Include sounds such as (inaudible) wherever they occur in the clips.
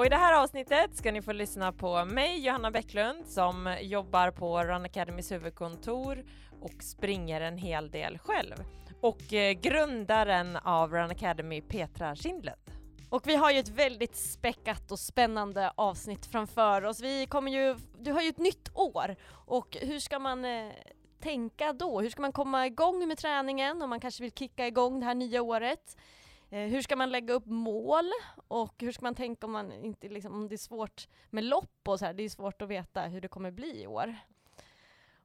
Och i det här avsnittet ska ni få lyssna på mig, Johanna Bäcklund, som jobbar på Run Academys huvudkontor och springer en hel del själv. Och eh, grundaren av Run Academy, Petra Schindlund. Och vi har ju ett väldigt späckat och spännande avsnitt framför oss. Vi kommer ju, du har ju ett nytt år och hur ska man eh, tänka då? Hur ska man komma igång med träningen om man kanske vill kicka igång det här nya året? Eh, hur ska man lägga upp mål och hur ska man tänka om, man inte, liksom, om det är svårt med lopp och så här, det är svårt att veta hur det kommer bli i år.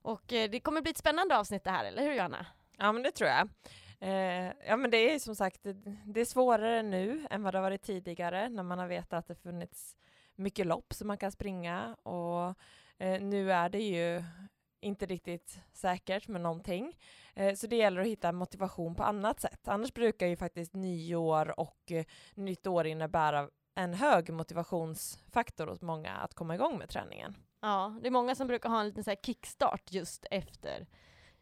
Och eh, det kommer bli ett spännande avsnitt det här, eller hur Johanna? Ja, men det tror jag. Eh, ja, men det är som sagt, det, det är svårare nu än vad det har varit tidigare när man har vetat att det funnits mycket lopp som man kan springa och eh, nu är det ju inte riktigt säkert med någonting. Eh, så det gäller att hitta motivation på annat sätt. Annars brukar ju faktiskt nyår och eh, nytt år innebära en hög motivationsfaktor hos många att komma igång med träningen. Ja, det är många som brukar ha en liten så kickstart just efter,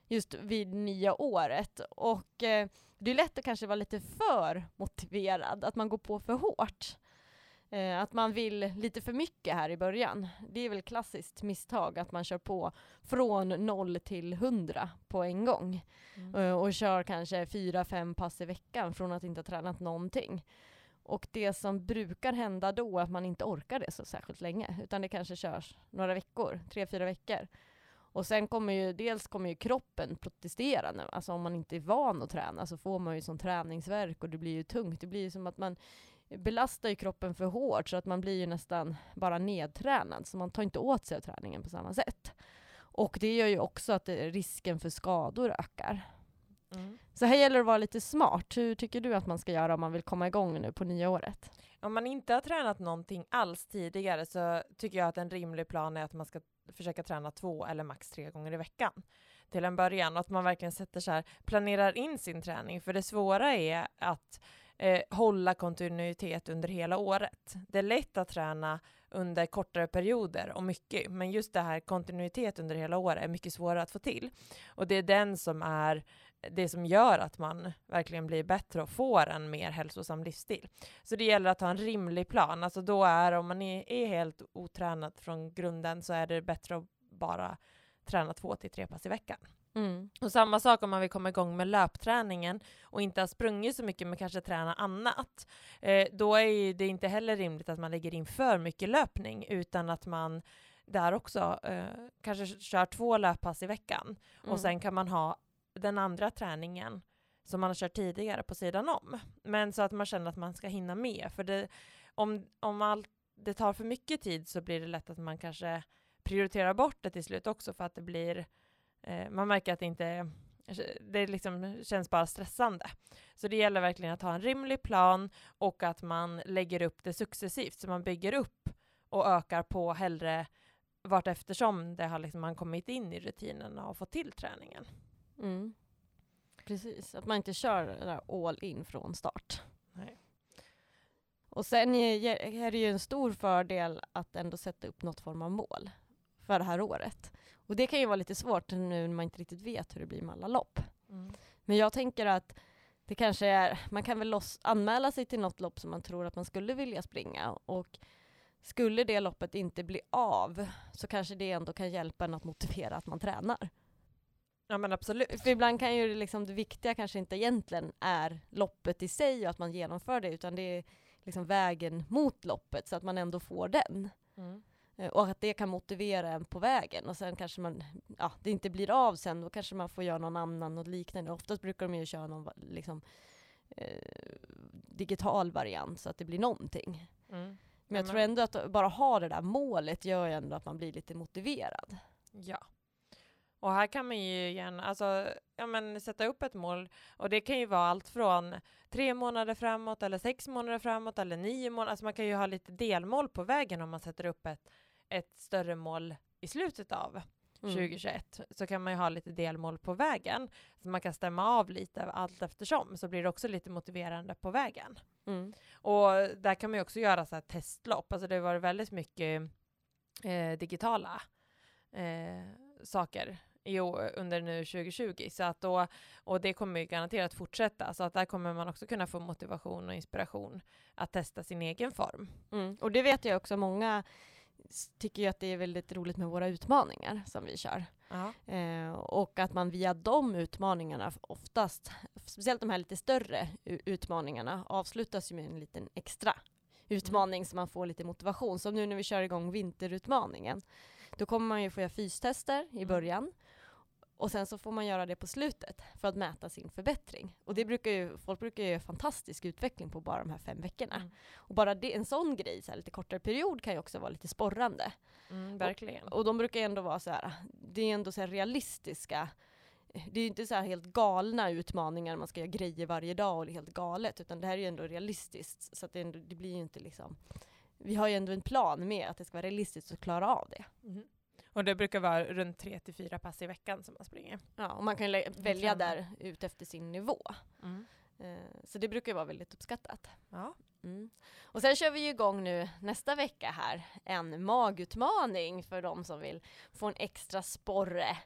just vid nya året. Och eh, det är lätt att kanske vara lite för motiverad, att man går på för hårt. Eh, att man vill lite för mycket här i början. Det är väl klassiskt misstag att man kör på från noll till hundra på en gång. Mm. Eh, och kör kanske fyra, fem pass i veckan från att inte ha tränat någonting. Och det som brukar hända då är att man inte orkar det så särskilt länge, utan det kanske körs några veckor, tre, fyra veckor. Och sen kommer ju, dels kommer ju kroppen protestera nu, alltså om man inte är van att träna så får man ju sån träningsverk och det blir ju tungt. Det blir ju som att man belastar ju kroppen för hårt så att man blir ju nästan bara nedtränad, så man tar inte åt sig av träningen på samma sätt. Och det gör ju också att risken för skador ökar. Mm. Så här gäller det att vara lite smart. Hur tycker du att man ska göra om man vill komma igång nu på nya året? Om man inte har tränat någonting alls tidigare så tycker jag att en rimlig plan är att man ska försöka träna två eller max tre gånger i veckan till en början och att man verkligen sätter så här, planerar in sin träning. För det svåra är att eh, hålla kontinuitet under hela året. Det är lätt att träna under kortare perioder och mycket, men just det här kontinuitet under hela året är mycket svårare att få till. Och det är den som är det som gör att man verkligen blir bättre och får en mer hälsosam livsstil. Så det gäller att ha en rimlig plan. Alltså då är, om man är, är helt otränad från grunden, så är det bättre att bara träna två till tre pass i veckan. Mm. Och samma sak om man vill komma igång med löpträningen och inte har sprungit så mycket men kanske träna annat. Eh, då är det inte heller rimligt att man lägger in för mycket löpning utan att man där också eh, kanske kör två löppass i veckan mm. och sen kan man ha den andra träningen som man har kört tidigare på sidan om. Men så att man känner att man ska hinna med. För det, om, om allt det tar för mycket tid så blir det lätt att man kanske prioriterar bort det till slut också för att det blir, eh, man märker att det inte det liksom känns bara stressande. Så det gäller verkligen att ha en rimlig plan och att man lägger upp det successivt, så man bygger upp och ökar på hellre vart eftersom det har liksom man kommit in i rutinerna och fått till träningen. Mm. Precis, att man inte kör all in från start. Nej. Och sen är det ju en stor fördel att ändå sätta upp något form av mål för det här året. Och det kan ju vara lite svårt nu när man inte riktigt vet hur det blir med alla lopp. Mm. Men jag tänker att det kanske är, man kan väl loss, anmäla sig till något lopp som man tror att man skulle vilja springa och skulle det loppet inte bli av så kanske det ändå kan hjälpa en att motivera att man tränar. Ja men absolut. För ibland kan ju liksom det viktiga kanske inte egentligen är loppet i sig och att man genomför det, utan det är liksom vägen mot loppet så att man ändå får den. Mm. Eh, och att det kan motivera en på vägen och sen kanske man, ja det inte blir av sen, då kanske man får göra någon annan och liknande. Oftast brukar de ju köra någon liksom eh, digital variant så att det blir någonting. Mm. Men jag tror ändå att bara ha det där målet gör ju ändå att man blir lite motiverad. Ja. Och här kan man ju gärna alltså, ja, men sätta upp ett mål och det kan ju vara allt från tre månader framåt eller sex månader framåt eller nio månader. Alltså man kan ju ha lite delmål på vägen om man sätter upp ett, ett större mål i slutet av Mm. 2021 så kan man ju ha lite delmål på vägen. Så man kan stämma av lite allt eftersom så blir det också lite motiverande på vägen. Mm. Och där kan man ju också göra så här testlopp. Alltså det har varit väldigt mycket eh, digitala eh, saker i, år- under nu 2020. Så att då, och det kommer ju garanterat fortsätta. Så att där kommer man också kunna få motivation och inspiration att testa sin egen form. Mm. Och det vet jag också, många tycker ju att det är väldigt roligt med våra utmaningar som vi kör. Eh, och att man via de utmaningarna oftast, speciellt de här lite större utmaningarna, avslutas ju med en liten extra utmaning så man får lite motivation. Som nu när vi kör igång vinterutmaningen. Då kommer man ju få göra fystester i Mm. början. Och sen så får man göra det på slutet för att mäta sin förbättring. Och det brukar ju, folk brukar ju göra fantastisk utveckling på bara de här fem veckorna. Mm. Och bara det, en sån grej, så här, lite kortare period, kan ju också vara lite sporrande. Mm, verkligen. Och de brukar ju ändå vara så här, det är ändå så här realistiska, det är ju inte så här helt galna utmaningar, man ska göra grejer varje dag och det är helt galet, utan det här är ju ändå realistiskt, så det, ändå, det blir ju inte liksom, vi har ju ändå en plan med att det ska vara realistiskt att klara av det. Mhm. Och det brukar vara runt tre till fyra pass i veckan som man springer. Ja, och man kan välja där ut efter sin nivå. Eh, Så det brukar vara väldigt uppskattat. Ja. Mm. Och sen kör vi ju igång nu nästa vecka här en magutmaning för de som vill få en extra sporre.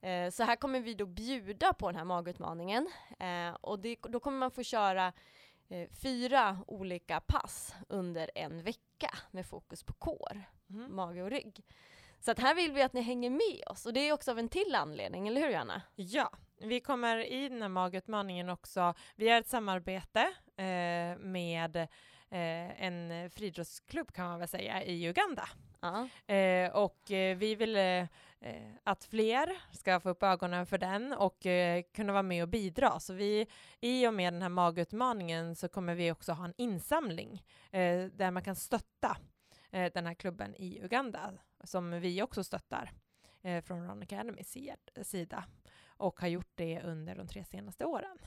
Eh, Så här kommer vi då bjuda på den här magutmaningen Eh, och det, då kommer man få köra fyra olika pass under en vecka med fokus på kår, Mhm. mage och rygg. Så att här vill vi att ni hänger med oss och det är också av en till anledning, eller hur Johanna? Ja, vi kommer i den här magutmaningen också, vi har ett samarbete eh, med eh, en friidrottsklubb kan man väl säga i Uganda. Ja. Eh, och eh, vi vill eh, eh, att fler ska få upp ögonen för den och eh, kunna vara med och bidra. Så vi, i och med den här magutmaningen så kommer vi också ha en insamling eh, där man kan stötta eh, den här klubben i Uganda som vi också stöttar eh, från Run Academys si- sida och har gjort det under de tre senaste åren.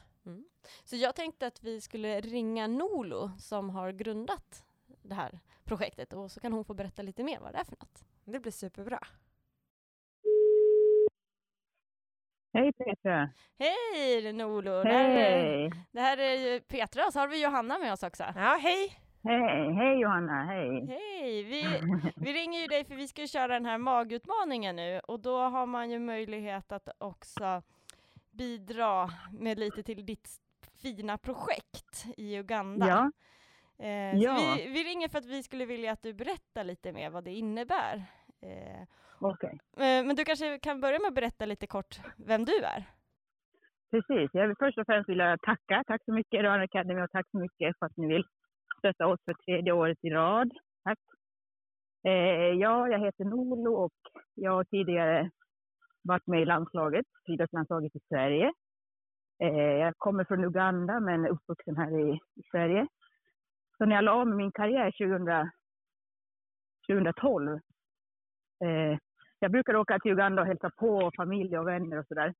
Så jag tänkte att vi skulle ringa Nolo som har grundat det här projektet och så kan hon få berätta lite mer vad det är för något. Det blir superbra. Hej Petra! Hej Nolo! Det här, är, Hej! det här är Petra och så har vi Johanna med oss också. Ja, hej! Hej! Hej Johanna, hej! Hej! Vi, (laughs) vi ringer ju dig för vi ska köra den här magutmaningen nu och då har man ju möjlighet att också bidra med lite till ditt fina projekt i Uganda. Ja, Eh, Ja. vi, vi ringer för att vi skulle vilja att du berättar lite mer vad det innebär. Eh, okej. eh, men du kanske kan börja med att berätta lite kort vem du är? Precis. Jag vill först och främst vilja tacka. Tack så mycket Run Academy och tack så mycket för att ni vill detta oss för tredje året i rad. Tack! Eh, ja, jag heter Nolo och jag har tidigare varit med i landslaget, friidrottslandslaget i Sverige. Eh, jag kommer från Uganda men är uppvuxen här i, i Sverige. Så när jag la om min karriär 2000, 2012, eh, jag brukar åka till Uganda och hälsa på familj och vänner och sådär.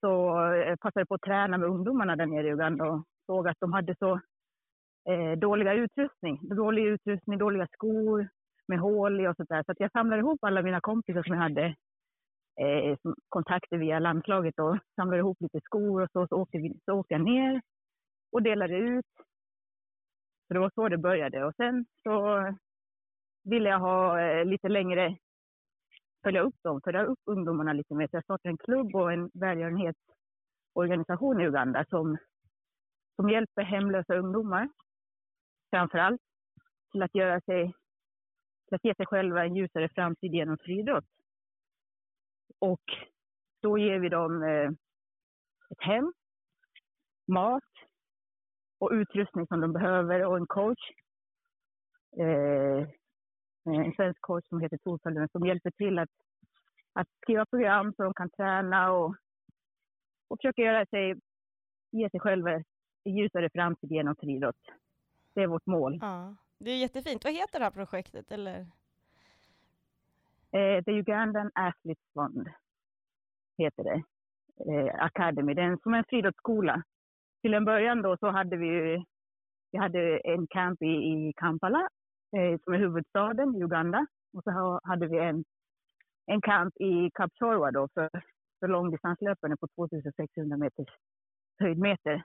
Så eh, passade jag på att träna med ungdomarna där nere i Uganda och såg att de hade så eh, dåliga utrustning. Dålig utrustning, dåliga skor med hål i och sånt där. Så att jag samlade ihop alla mina kompisar som jag hade eh, kontakter via landslaget och samlade ihop lite skor och så, så, åkte vi, så åkte jag ner och delade ut. Så det var så det började. Och sen så ville jag ha eh, lite längre, följa upp dem, följa upp ungdomarna lite mer. Så jag startade en klubb och en välgörenhetsorganisation i Uganda som, som hjälper hemlösa ungdomar, framför allt, till att göra sig, till att ge sig själva en ljusare framtid genom friidrott. Och då ger vi dem eh, ett hem, mat och utrustning som de behöver och en coach. Eh, en svensk coach som heter Tor som hjälper till att, att skriva program så de kan träna och, och försöka göra sig, ge sig själva en ljusare framtid genom friidrott. Det är vårt mål. Ja. Det är jättefint. Vad heter det här projektet? Eller? Eh, The Ugandan Athletes Fund heter det. Eh, Academy. Det är en, som en friidrottsskola. Till en början då så hade vi vi hade en camp i, i Kampala eh, som är huvudstaden i Uganda. Och så ha- hade vi en, en kamp i Kapsorwa då för, för långdistanslöparna på 2600 meters höjdmeter.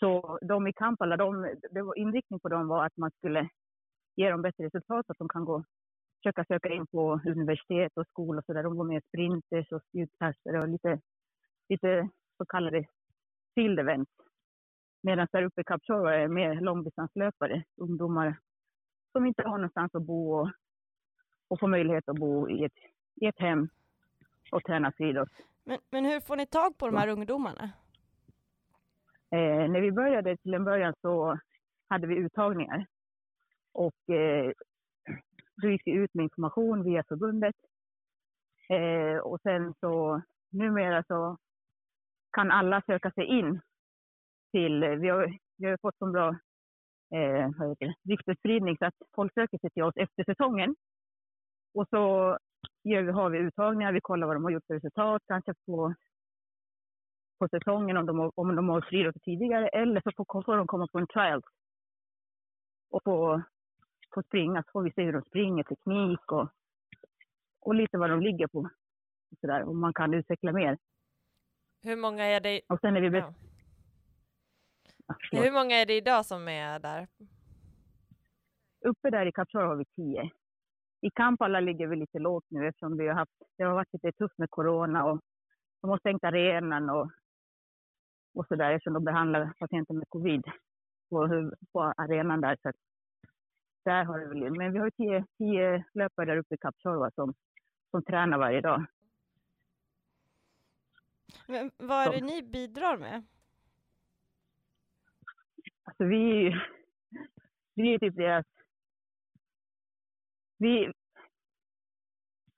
Så de i Kampala, de, det var inriktning på dem var att man skulle ge dem bättre resultat så att de kan gå, försöka söka in på universitet och skola och så där. De var med sprinters och spjutkastare och lite, lite så kallade field events. Medan där uppe i Kapchorwa är mer långdistanslöpare, ungdomar som inte har någonstans att bo och, och får möjlighet att bo i ett, i ett hem och träna friidrott. Men, men hur får ni tag på de här ungdomarna? Eh, när vi började till en början så hade vi uttagningar. Och eh, då gick vi ut med information via förbundet. Eh, och sen så numera så kan alla söka sig in till, eh, vi har, vi har fått så bra eh, ryktesspridning så att folk söker sig till oss efter säsongen. Och så gör vi, har vi uttagningar, vi kollar vad de har gjort för resultat, kanske på, på säsongen om de, om de har friidrott tidigare eller så får, får de komma på en trial och få, få springa, så får vi se hur de springer, teknik och, och lite vad de ligger på. Och så där, om man kan utveckla mer. Hur många är det? Och sen är vi Ja. Hur många är det idag som är där? Uppe där i Kapchor har vi tio. I Kampala ligger vi lite lågt nu eftersom vi har haft, det har varit lite tufft med corona och de har stängt arenan och, och så där eftersom de behandlar patienter med covid på, på arenan där. Så där har det väl, men vi har tio, tio löpare där uppe i Kapchorwa som, som tränar varje dag. Men vad är det Så. ni bidrar med? Alltså vi, vi är typ deras... Vi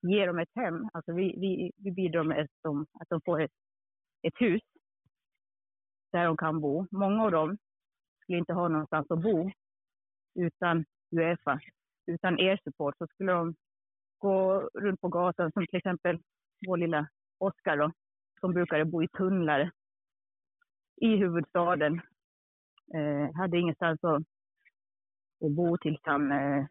ger dem ett hem. Alltså vi, vi, vi bidrar med att de, att de får ett, ett hus där de kan bo. Många av dem skulle inte ha någonstans att bo utan Uefa. Utan er support så skulle de gå runt på gatan som till exempel vår lilla Oskar då, som brukade bo i tunnlar i huvudstaden eh, hade ingenstans att, att bo tills han, eh,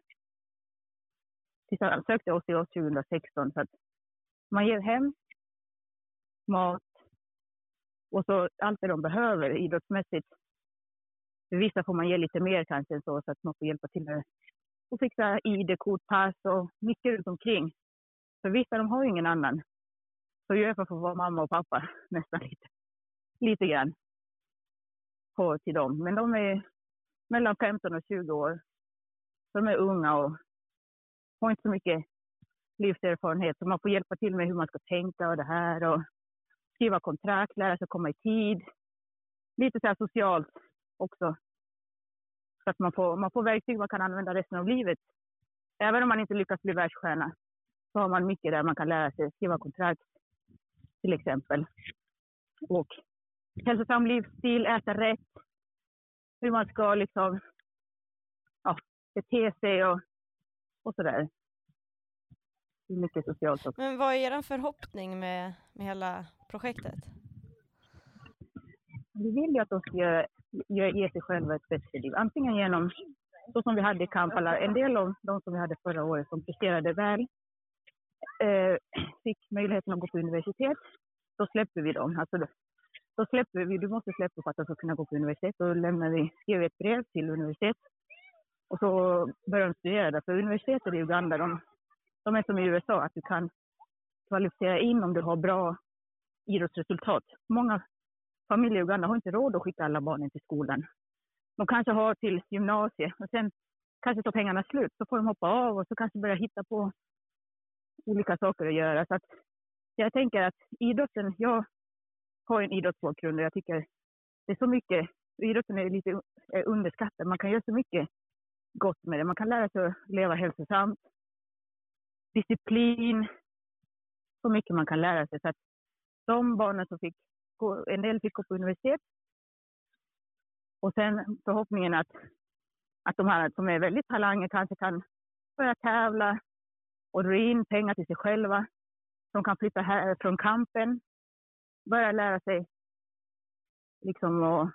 tills han sökte oss i oss 2016. Så att man ger hem, mat och så allt det de behöver idrottsmässigt. För vissa får man ge lite mer kanske så, så att man får hjälpa till med att fixa ID-kort, pass och mycket runt omkring. För vissa de har ju ingen annan. Så jag får vara mamma och pappa (laughs) nästan lite, lite grann på till dem. Men de är mellan 15 och 20 år. De är unga och har inte så mycket livserfarenhet. Så man får hjälpa till med hur man ska tänka och det här och skriva kontrakt, lära sig komma i tid. Lite så här socialt också. Så att man får, man får verktyg man kan använda resten av livet. Även om man inte lyckas bli världsstjärna så har man mycket där man kan lära sig skriva kontrakt till exempel. Och hälsosam livsstil, äta rätt, hur man ska liksom ja, bete sig och, och sådär. Mycket socialt också. Men vad är er förhoppning med, med hela projektet? Vi vill ju att de ska ge sig själva ett bättre liv. Antingen genom, så som vi hade i Kampala, en del av de som vi hade förra året som presterade väl, eh, fick möjligheten att gå på universitet, då släpper vi dem. Alltså, då, släpper vi, du måste släppa för att de ska kunna gå på universitet. Då lämnar vi, skriver vi ett brev till universitet och så börjar de studera där. För universitetet i Uganda, de, de är som i USA, att du kan kvalificera in om du har bra idrottsresultat. Många familjer i Uganda har inte råd att skicka alla barnen till skolan. De kanske har till gymnasiet och sen kanske tar pengarna slut. Så får de hoppa av och så kanske börja hitta på olika saker att göra. Så att jag tänker att idrotten, jag har en idrottsbakgrund och jag tycker det är så mycket, idrotten är lite är underskattad. Man kan göra så mycket gott med det. Man kan lära sig att leva hälsosamt, disciplin, så mycket man kan lära sig. Så att de barnen som fick gå, en del fick gå på universitet. Och sen förhoppningen att, att de här som är väldigt talanger kanske kan börja tävla och dra in pengar till sig själva. De kan flytta här från kampen, börja lära sig liksom och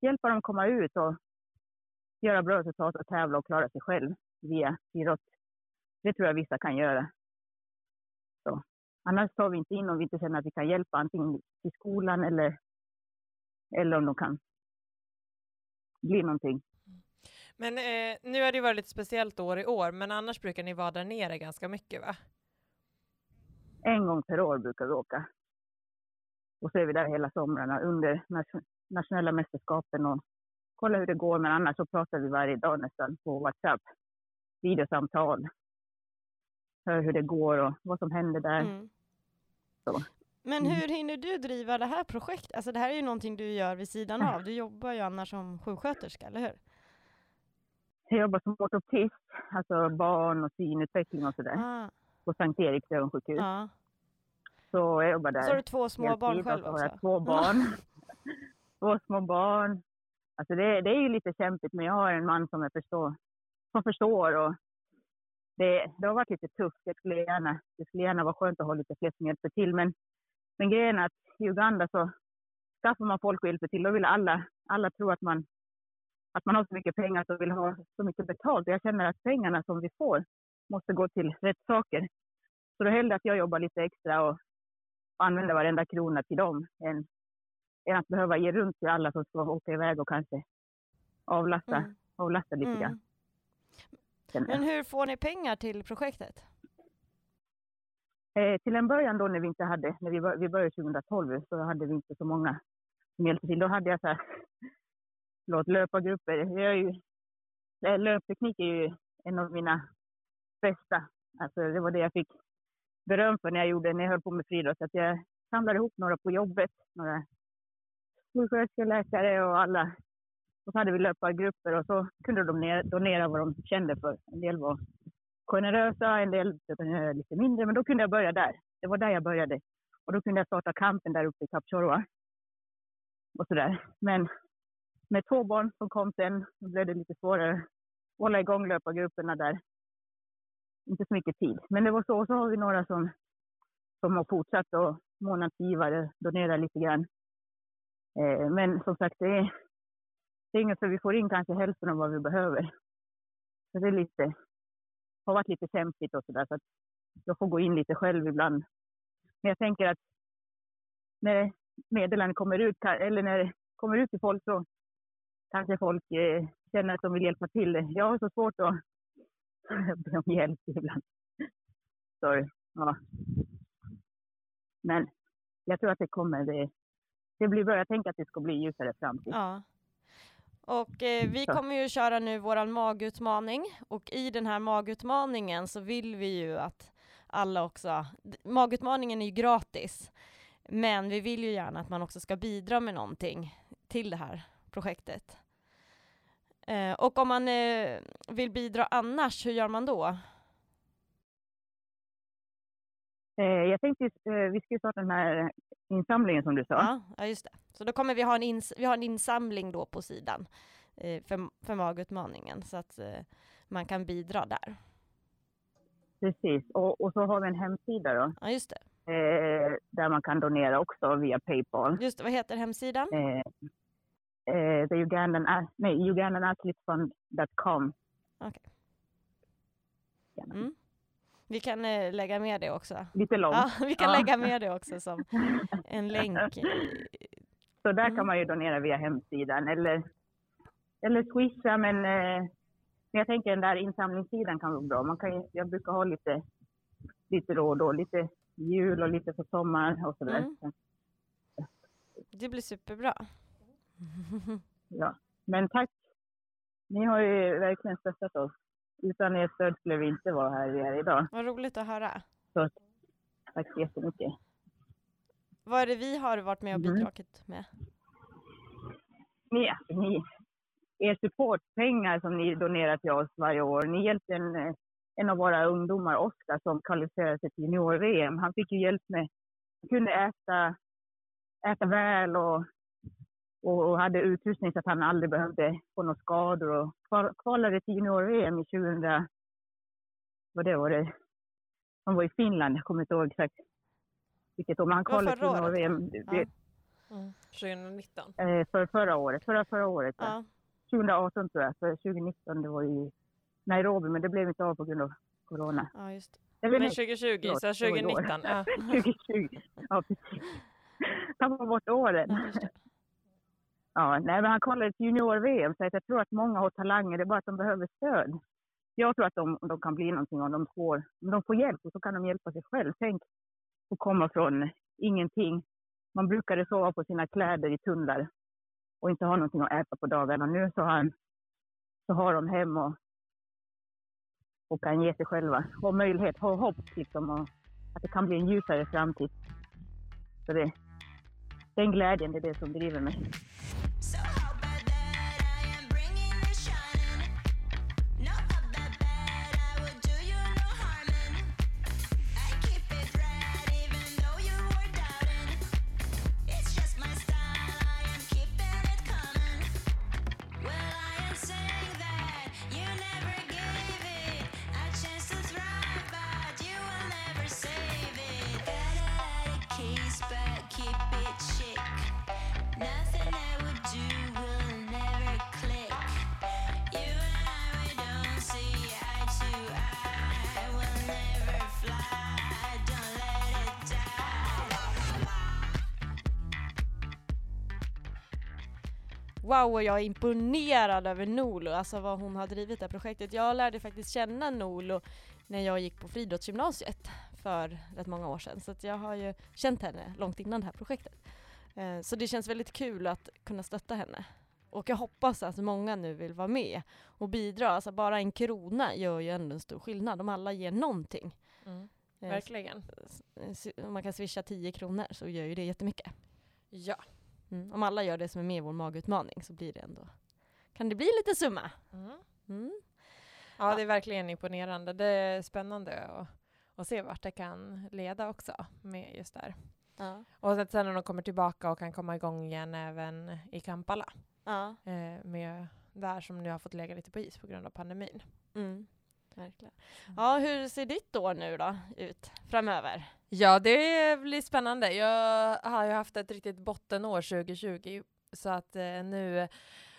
hjälpa dem komma ut och göra bra resultat och tävla och klara sig själv via idrott. Det tror jag vissa kan göra. Så. Annars tar vi inte in om vi inte känner att vi kan hjälpa antingen till skolan eller, eller om de kan bli någonting. Men eh, nu har det varit ett speciellt år i år, men annars brukar ni vara där nere ganska mycket va? En gång per år brukar vi åka. Och så är vi där hela somrarna under nationella mästerskapen och kollar hur det går. Men annars så pratar vi varje dag nästan på WhatsApp. Videosamtal. Hör hur det går och vad som händer där. Mm. Men hur hinner du driva det här projektet? Alltså det här är ju någonting du gör vid sidan av. Du jobbar ju annars som sjuksköterska, eller hur? Jag jobbar som ortoptist, alltså barn och synutveckling och sådär. Ah. På Sankt Eriks ögonsjukhus. Ah. Så jag jobbar där. Så har du två små barn själv också? jag två barn. (laughs) två små barn. Alltså det, det, är ju lite kämpigt, men jag har en man som, jag förstår, som förstår. Och det, det har varit lite tufft. Jag skulle gärna, det skulle gärna vara skönt att ha lite fler som hjälper till. Men, men grejen är att i Uganda så skaffar man folk och hjälper till. Då vill alla, alla tro att man, att man har så mycket pengar att de vill ha så mycket betalt. Jag känner att pengarna som vi får måste gå till rätt saker. Så då hellre att jag jobbar lite extra och använda varenda krona till dem än, än att behöva ge runt till alla som ska åka iväg och kanske avlasta, mm. avlasta lite mm. Men hur får ni pengar till projektet? Eh, till en början då när vi inte hade, när vi, vi började 2012 så hade vi inte så många som hjälpte till. Då hade jag så här, (laughs) förlåt, löpargrupper. Jag är ju, löpteknik är ju en av mina bästa. Alltså det var det jag fick beröm för när jag gjorde, när jag höll på med friidrott. Att jag samlade ihop några på jobbet, några sjuksköterskor, läkare och alla. Och så hade vi löpargrupper och så kunde de donera vad de kände för. En del var generösa, en del lite mindre, men då kunde jag börja där. Det var där jag började. Och då kunde jag starta kampen där uppe i Kapchorwa. Och sådär. Men med två barn som kom sen, då blev det lite svårare att hålla igång löpargrupperna där inte så mycket tid. Men det var så. Och så har vi några som, som har fortsatt och månadsgivare, donerar lite grann. Eh, men som sagt, det är, inget för vi får in kanske hälften av vad vi behöver. Så det är lite, har varit lite kämpigt och sådär. Så att jag får gå in lite själv ibland. Men jag tänker att när meddelandet kommer ut, eller när det kommer ut till folk så kanske folk eh, känner att de vill hjälpa till. Jag har så svårt att (laughs) be om hjälp ibland. Så, ja. Men jag tror att det kommer. Det, det blir bra. Jag tänker att det ska bli ljusare framtid. Ja. Och eh, vi kommer ju köra nu våran magutmaning och i den här magutmaningen så vill vi ju att alla också, magutmaningen är ju gratis, men vi vill ju gärna att man också ska bidra med någonting till det här projektet. Eh, och om man eh, vill bidra annars, hur gör man då? Jag tänkte, eh, vi ska starta den här insamlingen som du sa. Ja, just det. Så då kommer vi ha en, ins vi har en insamling då på sidan eh, för, för magutmaningen, så att eh, man kan bidra där. Precis, och, och, så har vi en hemsida då. Ja, just det. där man kan donera också via Paypal. Just det, vad heter hemsidan? eh, the Ugandan, nej, UgandanAthletesFund.com. Okay. Mm. Vi kan eh, lägga med det också. Lite långt. Ja, vi kan ja. lägga med det också som en länk. Så där mm. kan man ju donera via hemsidan eller, eller swisha, men, eh, men jag tänker den där insamlingssidan kan vara bra. Man kan, jag brukar ha lite, lite och då, lite jul och lite på sommaren och sådär. Mm. Det blir superbra. ja, men tack. Ni har ju verkligen stöttat oss. Utan ert stöd skulle vi inte vara här vi är idag. Vad roligt att höra. Så, tack så jättemycket. Vad är det vi har varit med och mm. bidragit med? Ni, ni, er supportpengar som ni donerar till oss varje år. Ni hjälpte en, en av våra ungdomar, Oskar, som kvalificerade sig till junior-VM. Han fick ju hjälp med, han kunde äta, äta väl och och hade utrustning så att han aldrig behövde få några skador. Och kvalade till junior-VM i 2000, vad det var det, han var i Finland, jag kommer inte ihåg exakt vilket år, men han kvalade till junior-VM. Ja. Mm. 2019? Eh, för förra året, förra, förra året. Ja. 2018 tror jag, för 2019 det var i Nairobi, men det blev inte av på grund av corona. Ja, just vet Men inte, 2020, förlåt, så det var i år. 2019. Ja. (laughs) 2020. Ja, precis. Tappar bort åren. Förstår. Ja, nej, men han kollade ett junior-VM, så jag tror att många har talanger, det är bara att de behöver stöd. Jag tror att de, de kan bli någonting om de får, om de får hjälp och så kan de hjälpa sig själv. Tänk att komma från ingenting. Man brukade sova på sina kläder i tunnlar och inte ha någonting att äta på dagarna. Nu så har, så har de hem och, och kan ge sig själva. Och möjlighet, ha hopp typ, liksom och att det kan bli en ljusare framtid. Så det, den glädjen, det är det som driver mig. So Wow, och jag är imponerad över Nolo, alltså vad hon har drivit det här projektet. Jag lärde faktiskt känna Nolo när jag gick på friidrottsgymnasiet för rätt många år sedan. Så att jag har ju känt henne långt innan det här projektet. Eh, Så det känns väldigt kul att kunna stötta henne. Och jag hoppas att många nu vill vara med och bidra. Alltså bara en krona gör ju ändå en stor skillnad om alla ger någonting. Mm. Eh, Verkligen. Om man kan swisha 10 kronor så gör ju det jättemycket. Ja. Mm. Om alla gör det som är med i vår magutmaning så blir det ändå, kan det bli lite summa. Mm. Mm. Ja, det är verkligen imponerande. Det är spännande att, att se vart det kan leda också med just där. Ja. Och att sen när de kommer tillbaka och kan komma igång igen även i Kampala Ja. eh, med där som nu har fått lägga lite på is på grund av pandemin. Mm. Verkligen. Ja, hur ser ditt år nu då ut framöver? Ja, det blir spännande. Jag har ju haft ett riktigt bottenår 2020 så att eh, nu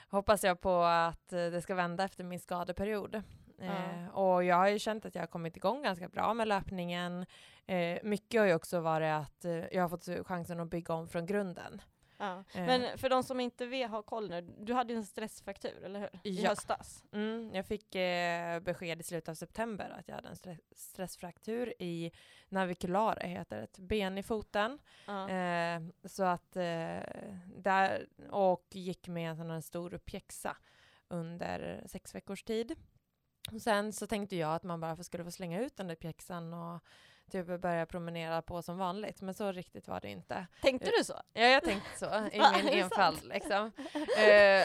hoppas jag på att eh, det ska vända efter min skadeperiod. Eh, och jag har ju känt att jag har kommit igång ganska bra med löpningen. Eh, mycket har ju också varit att eh, jag har fått chansen att bygga om från grunden. Ja. Eh. Men för de som inte vet, har koll nu, du hade en stressfraktur, eller hur? I Ja. höstas. Mm, jag fick eh, besked i slutet av september att jag hade en stre- stressfraktur i naviculare, heter ett ben i foten. Ja. Eh, så att eh, där, och gick med en sån här stor pjäxa under sex veckors tid. Och sen så tänkte jag att man bara skulle få slänga ut den där pjäxan och typ börja promenera på som vanligt. Men så riktigt var det inte. Tänkte du så? Ja, jag tänkte så i min enfald liksom. (laughs) Eh,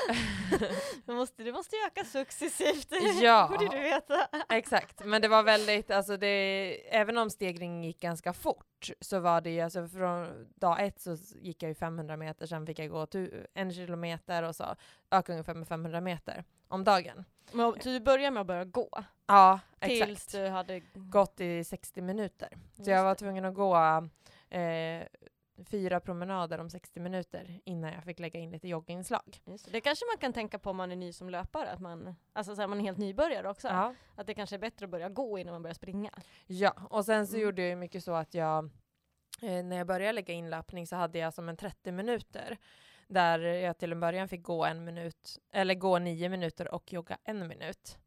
Du måste, du måste öka successivt. (laughs) Ja. (laughs) borde du veta. Exakt, men det var väldigt, alltså det, även om stegringen gick ganska fort så var det ju, alltså från dag ett så gick jag ju 500 meter, sen fick jag gå en kilometer och så öka ungefär med 500 meter om dagen. Men, så du började med att börja gå, Ja, tills exakt. du hade... Gått i 60 minuter. Just Så jag var tvungen att gå eh, fyra promenader om 60 minuter innan jag fick lägga in lite jogginslag. Det. det kanske man kan tänka på om man är ny som löpare, att man, alltså så här, man är helt nybörjare också. Ja. Att det kanske är bättre att börja gå innan man börjar springa. Ja, och sen så Mm. gjorde jag mycket så att jag, eh, när jag började lägga in löpning så hade jag som en 30 minuter där jag till en början fick gå en minut, eller gå nio minuter och jogga en minut.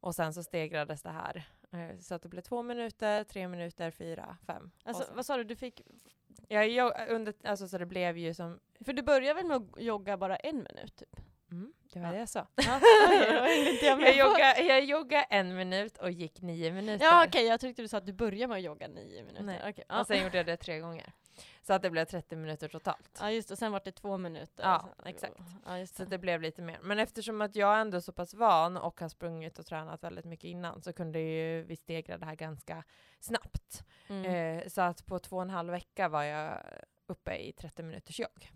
Och sen så stegrades det här. eh, Så att det blev två minuter, tre minuter, fyra, fem. Alltså, så. vad sa du, du fick... Jag, jag, under, alltså, så det blev ju som, För du började väl med att jogga bara en minut typ? mm, det var Ja. det jag sa. Ja, (laughs) inte jag (laughs) Jag joggade, jag joggade en minut och gick nio minuter. Ja okej, jag tyckte du sa att du började med att jogga nio minuter. Nej. Okej, ja. Och sen gjorde jag det tre gånger. Så att det blev 30 minuter totalt. ja just det, sen var det två minuter. Ja, Så- exakt. Ja, just Så det. det blev lite mer. Men eftersom att jag ändå är så pass van och har sprungit och tränat väldigt mycket innan så kunde ju vi stegra det här ganska snabbt. Mm. Eh, så att på två och en halv vecka var jag uppe i 30 minuters jogg.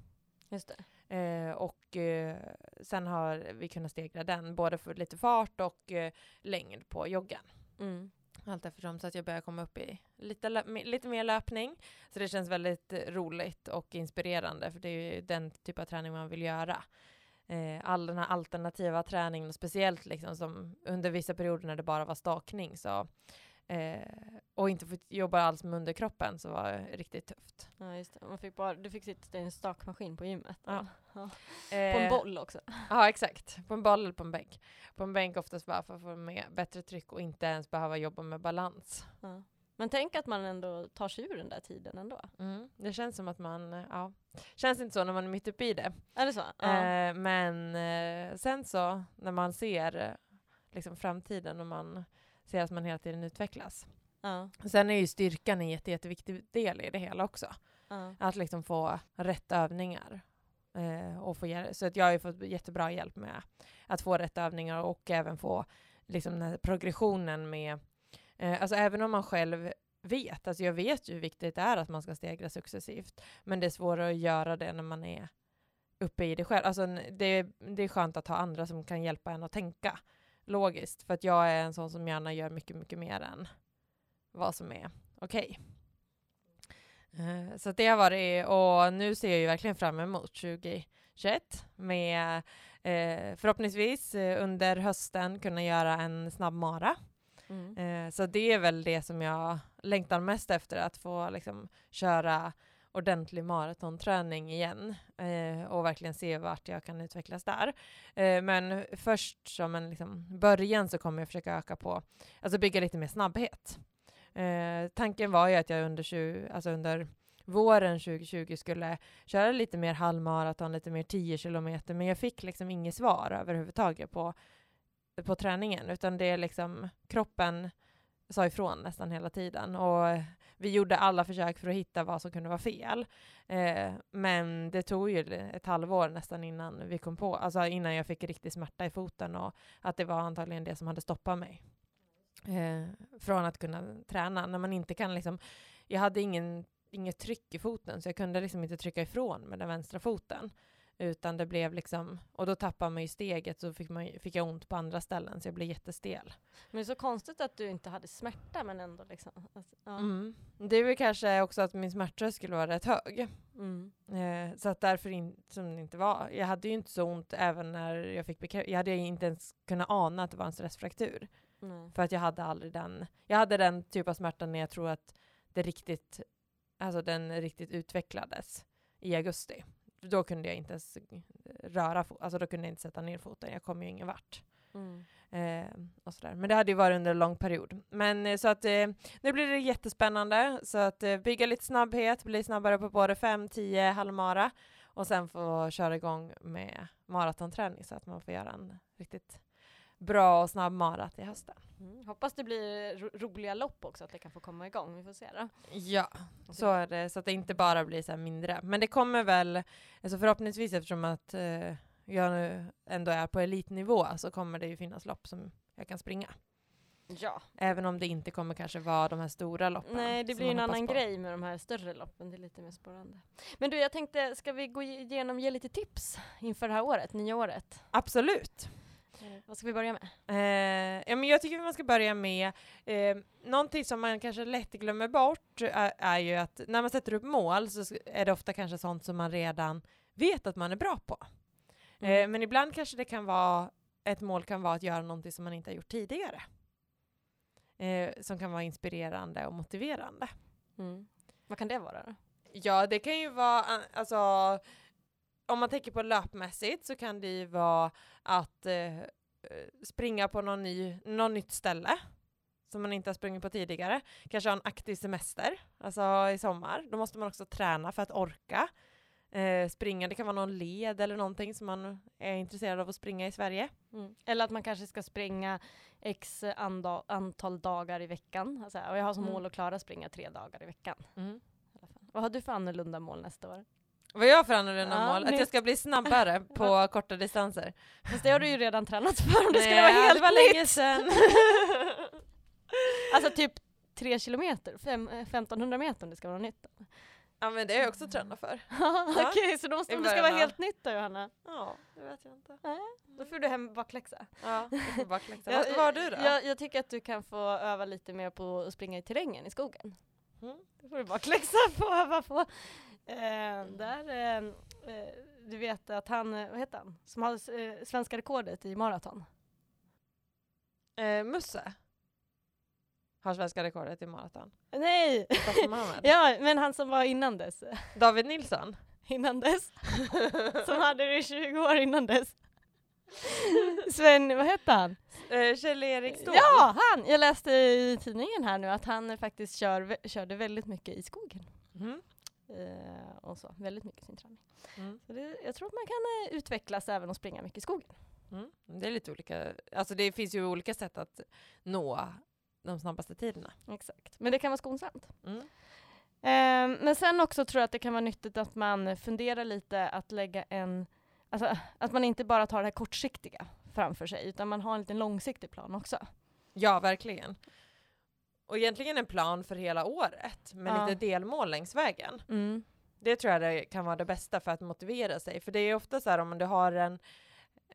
Just det. Eh, och eh, sen har vi kunnat stegra den både för lite fart och eh, längd på joggen. Mm. Allt eftersom så att jag börjar komma upp i lite, lite mer löpning. Så det känns väldigt eh, roligt och inspirerande för det är ju den typ av träning man vill göra. Eh, all den här alternativa träningen, och speciellt liksom som under vissa perioder när det bara var stakning så Eh, och inte fått jobba alls med underkroppen så var det riktigt tufft. Ja, just det. Man fick bara, du fick sitta i en stakmaskin på gymmet. Ja. Ja. (laughs) På en Eh, boll också. Ja exakt, på en boll eller på en bänk. På en bänk oftast bara för att få med bättre tryck och inte ens behöva jobba med balans. Ja. Men tänk att man ändå tar sig ur den där tiden ändå. Mm. Det känns som att man, eh, ja, känns inte så när man är mitt uppe i det. Är det så? Eh, men eh, sen så när man ser eh, liksom framtiden och man ser att man hela tiden utvecklas. ja. Sen är ju styrkan en jätte, jätteviktig del i det hela också. ja. Att liksom få rätt övningar. Eh, och få så att jag har ju fått jättebra hjälp med att få rätt övningar och även få liksom den här progressionen med, eh, alltså även om man själv vet, alltså jag vet ju hur viktigt det är att man ska stegra successivt, men det är svårare att göra det när man är uppe i det själv. Alltså det, är- det är skönt att ha andra som kan hjälpa en att tänka logiskt, för att jag är en sån som gärna gör mycket, mycket mer än vad som är okej. Eh, Så det har varit, och nu ser jag ju verkligen fram emot 2021 med eh, förhoppningsvis eh, under hösten kunna göra en snabb mara. Mm. Så det är väl det som jag längtar mest efter, att få liksom köra ordentlig maratonträning igen eh, och verkligen se vart jag kan utvecklas där. Eh, men först som en liksom, början så kommer jag försöka öka på, alltså bygga lite mer snabbhet. Eh, tanken var ju att jag under, 20, alltså under våren 2020 skulle köra lite mer halvmaraton, lite mer 10 kilometer, men jag fick liksom inget svar överhuvudtaget på, på träningen, utan det är liksom kroppen sa ifrån nästan hela tiden och vi gjorde alla försök för att hitta vad som kunde vara fel. Eh, men det tog ju ett halvår nästan innan vi kom på, alltså innan jag fick riktig smärta i foten och att det var antagligen det som hade stoppat mig eh, från att kunna träna. När man inte kan liksom, jag hade ingen, inget tryck i foten så jag kunde liksom inte trycka ifrån med den vänstra foten. Utan det blev liksom, och då tappade man ju steget så fick, man, fick jag ont på andra ställen så jag blev jättestel. Men det är så konstigt att du inte hade smärta men ändå liksom. Alltså, ja. Mm. Det är väl kanske också att min smärttröskel var rätt hög. Mm. Eh, så att därför in, som det inte var. Jag hade ju inte så ont även när jag fick bekräftelse. Jag hade inte ens kunnat ana att det var en stressfraktur. Nej. För att jag hade aldrig den. Jag hade den typ av smärta när jag tror att det riktigt, alltså den riktigt utvecklades i augusti. Då kunde jag inte ens röra, alltså då kunde jag inte sätta ner foten. Jag kom ju ingen vart. Mm. Eh, och sådär. Men det hade ju varit under en lång period. Men eh, så att eh, nu blir det jättespännande. Så att eh, bygga lite snabbhet, bli snabbare på både 5, 10, halvmara och sen få köra igång med maratonträning så att man får göra en riktigt bra och snabb mara till hösten. Mm. Hoppas det blir ro roliga lopp också, att det kan få komma igång. Vi får se då. Ja, så är det. Så att det inte bara blir så mindre. Men det kommer väl, alltså förhoppningsvis eftersom att eh, jag nu ändå är på elitnivå så kommer det ju finnas lopp som jag kan springa. Ja. Även om det inte kommer kanske vara de här stora loppen. Nej, det blir en annan på. grej med de här större loppen. Det är lite mer spännande. Men du, jag tänkte, ska vi gå igenom, ge lite tips inför det här året, nya året? Absolut. Eh, Vad ska vi börja med? Eh, ja, men jag tycker man ska börja med eh, någonting som man kanske lätt glömmer bort är, är ju att när man sätter upp mål så är det ofta kanske sånt som man redan vet att man är bra på. Eh, Mm. men ibland kanske det kan vara, ett mål kan vara att göra någonting som man inte har gjort tidigare. Eh, som kan vara inspirerande och motiverande. Mm. Vad kan det vara då? Ja, det kan ju vara, eh, alltså, om man tänker på löpmässigt så kan det ju vara att eh, eh, springa på någon, ny, någon nytt ställe som man inte har sprungit på tidigare. Kanske ha en aktiv semester, alltså i sommar. Då måste man också träna för att orka eh, springa. Det kan vara någon led eller någonting som man är intresserad av att springa i Sverige. Mm. Eller att man kanske ska springa x antal dagar i veckan. Alltså, och jag har som Mm. mål att klara springa tre dagar i veckan. I alla fall. Vad har du för annorlunda mål nästa år? Vad jag för annorlunda Ja, mål? Att jag ska bli snabbare på (laughs) korta distanser. Fast det har du ju redan tränat för om det skulle vara helt det var länge sedan. (laughs) alltså typ tre kilometer, fem, eh, 1500 meter om det ska vara nytt. Ja men det har jag också tränat för. (laughs) Okej, så då måste om det ska vara helt nytt då Johanna. Ja, det vet jag inte. Då får du hem bakläxa. Ja. Jag- Vad vad har du då? Jag, jag tycker att du kan få öva lite mer på att springa i terrängen i skogen. Mm. Det får du bakläxa på att öva på. Eh, där, eh, eh, du vet att han, eh, vad heter han, som har eh, svenska rekordet i maraton. Eh, Musse? har svenska rekordet i maraton? Nej! (laughs) Ja, men han som var innan dess. David Nilsson? Innan dess. (laughs) som hade det i 20 år innan dess. Sven, vad hette han? Eh, Kjell-Erik Ståhl? Ja, han! Jag läste i tidningen här nu att han faktiskt kör, körde väldigt mycket i skogen. Mm. Eh, och så, väldigt mycket sin träning. Mm. Så det, jag tror att man kan eh, utvecklas även och springa mycket i skogen. Mm. Det är lite olika, alltså det finns ju olika sätt att nå de snabbaste tiderna. Exakt. Men det kan vara skonsamt. Mm. Eh, men sen också tror jag att det kan vara nyttigt att man funderar lite att lägga en, alltså att man inte bara tar det här kortsiktiga framför sig, utan man har en liten långsiktig plan också. Ja, verkligen. Och egentligen en plan för hela året med Ja. lite delmål längs vägen. Mm. Det tror jag det kan vara det bästa för att motivera sig. För det är ofta så här om du har en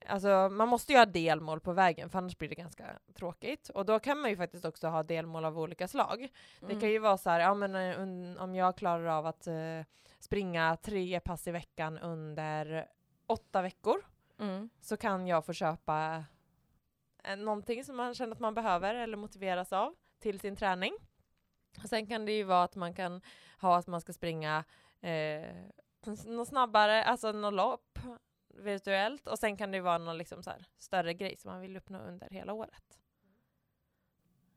Alltså man måste ju ha delmål på vägen för annars blir det ganska tråkigt. Och då kan man ju faktiskt också ha delmål av olika slag. Det Mm. kan ju vara så här, ja men eh, om jag klarar av att eh, springa tre pass i veckan under åtta veckor Mm. så kan jag få köpa eh, någonting som man känner att man behöver eller motiveras av till sin träning. Och sen kan det ju vara att man kan ha att man ska springa eh, något snabbare, alltså något lopp virtuellt och sen kan det ju vara någon liksom så här större grej som man vill uppnå under hela året.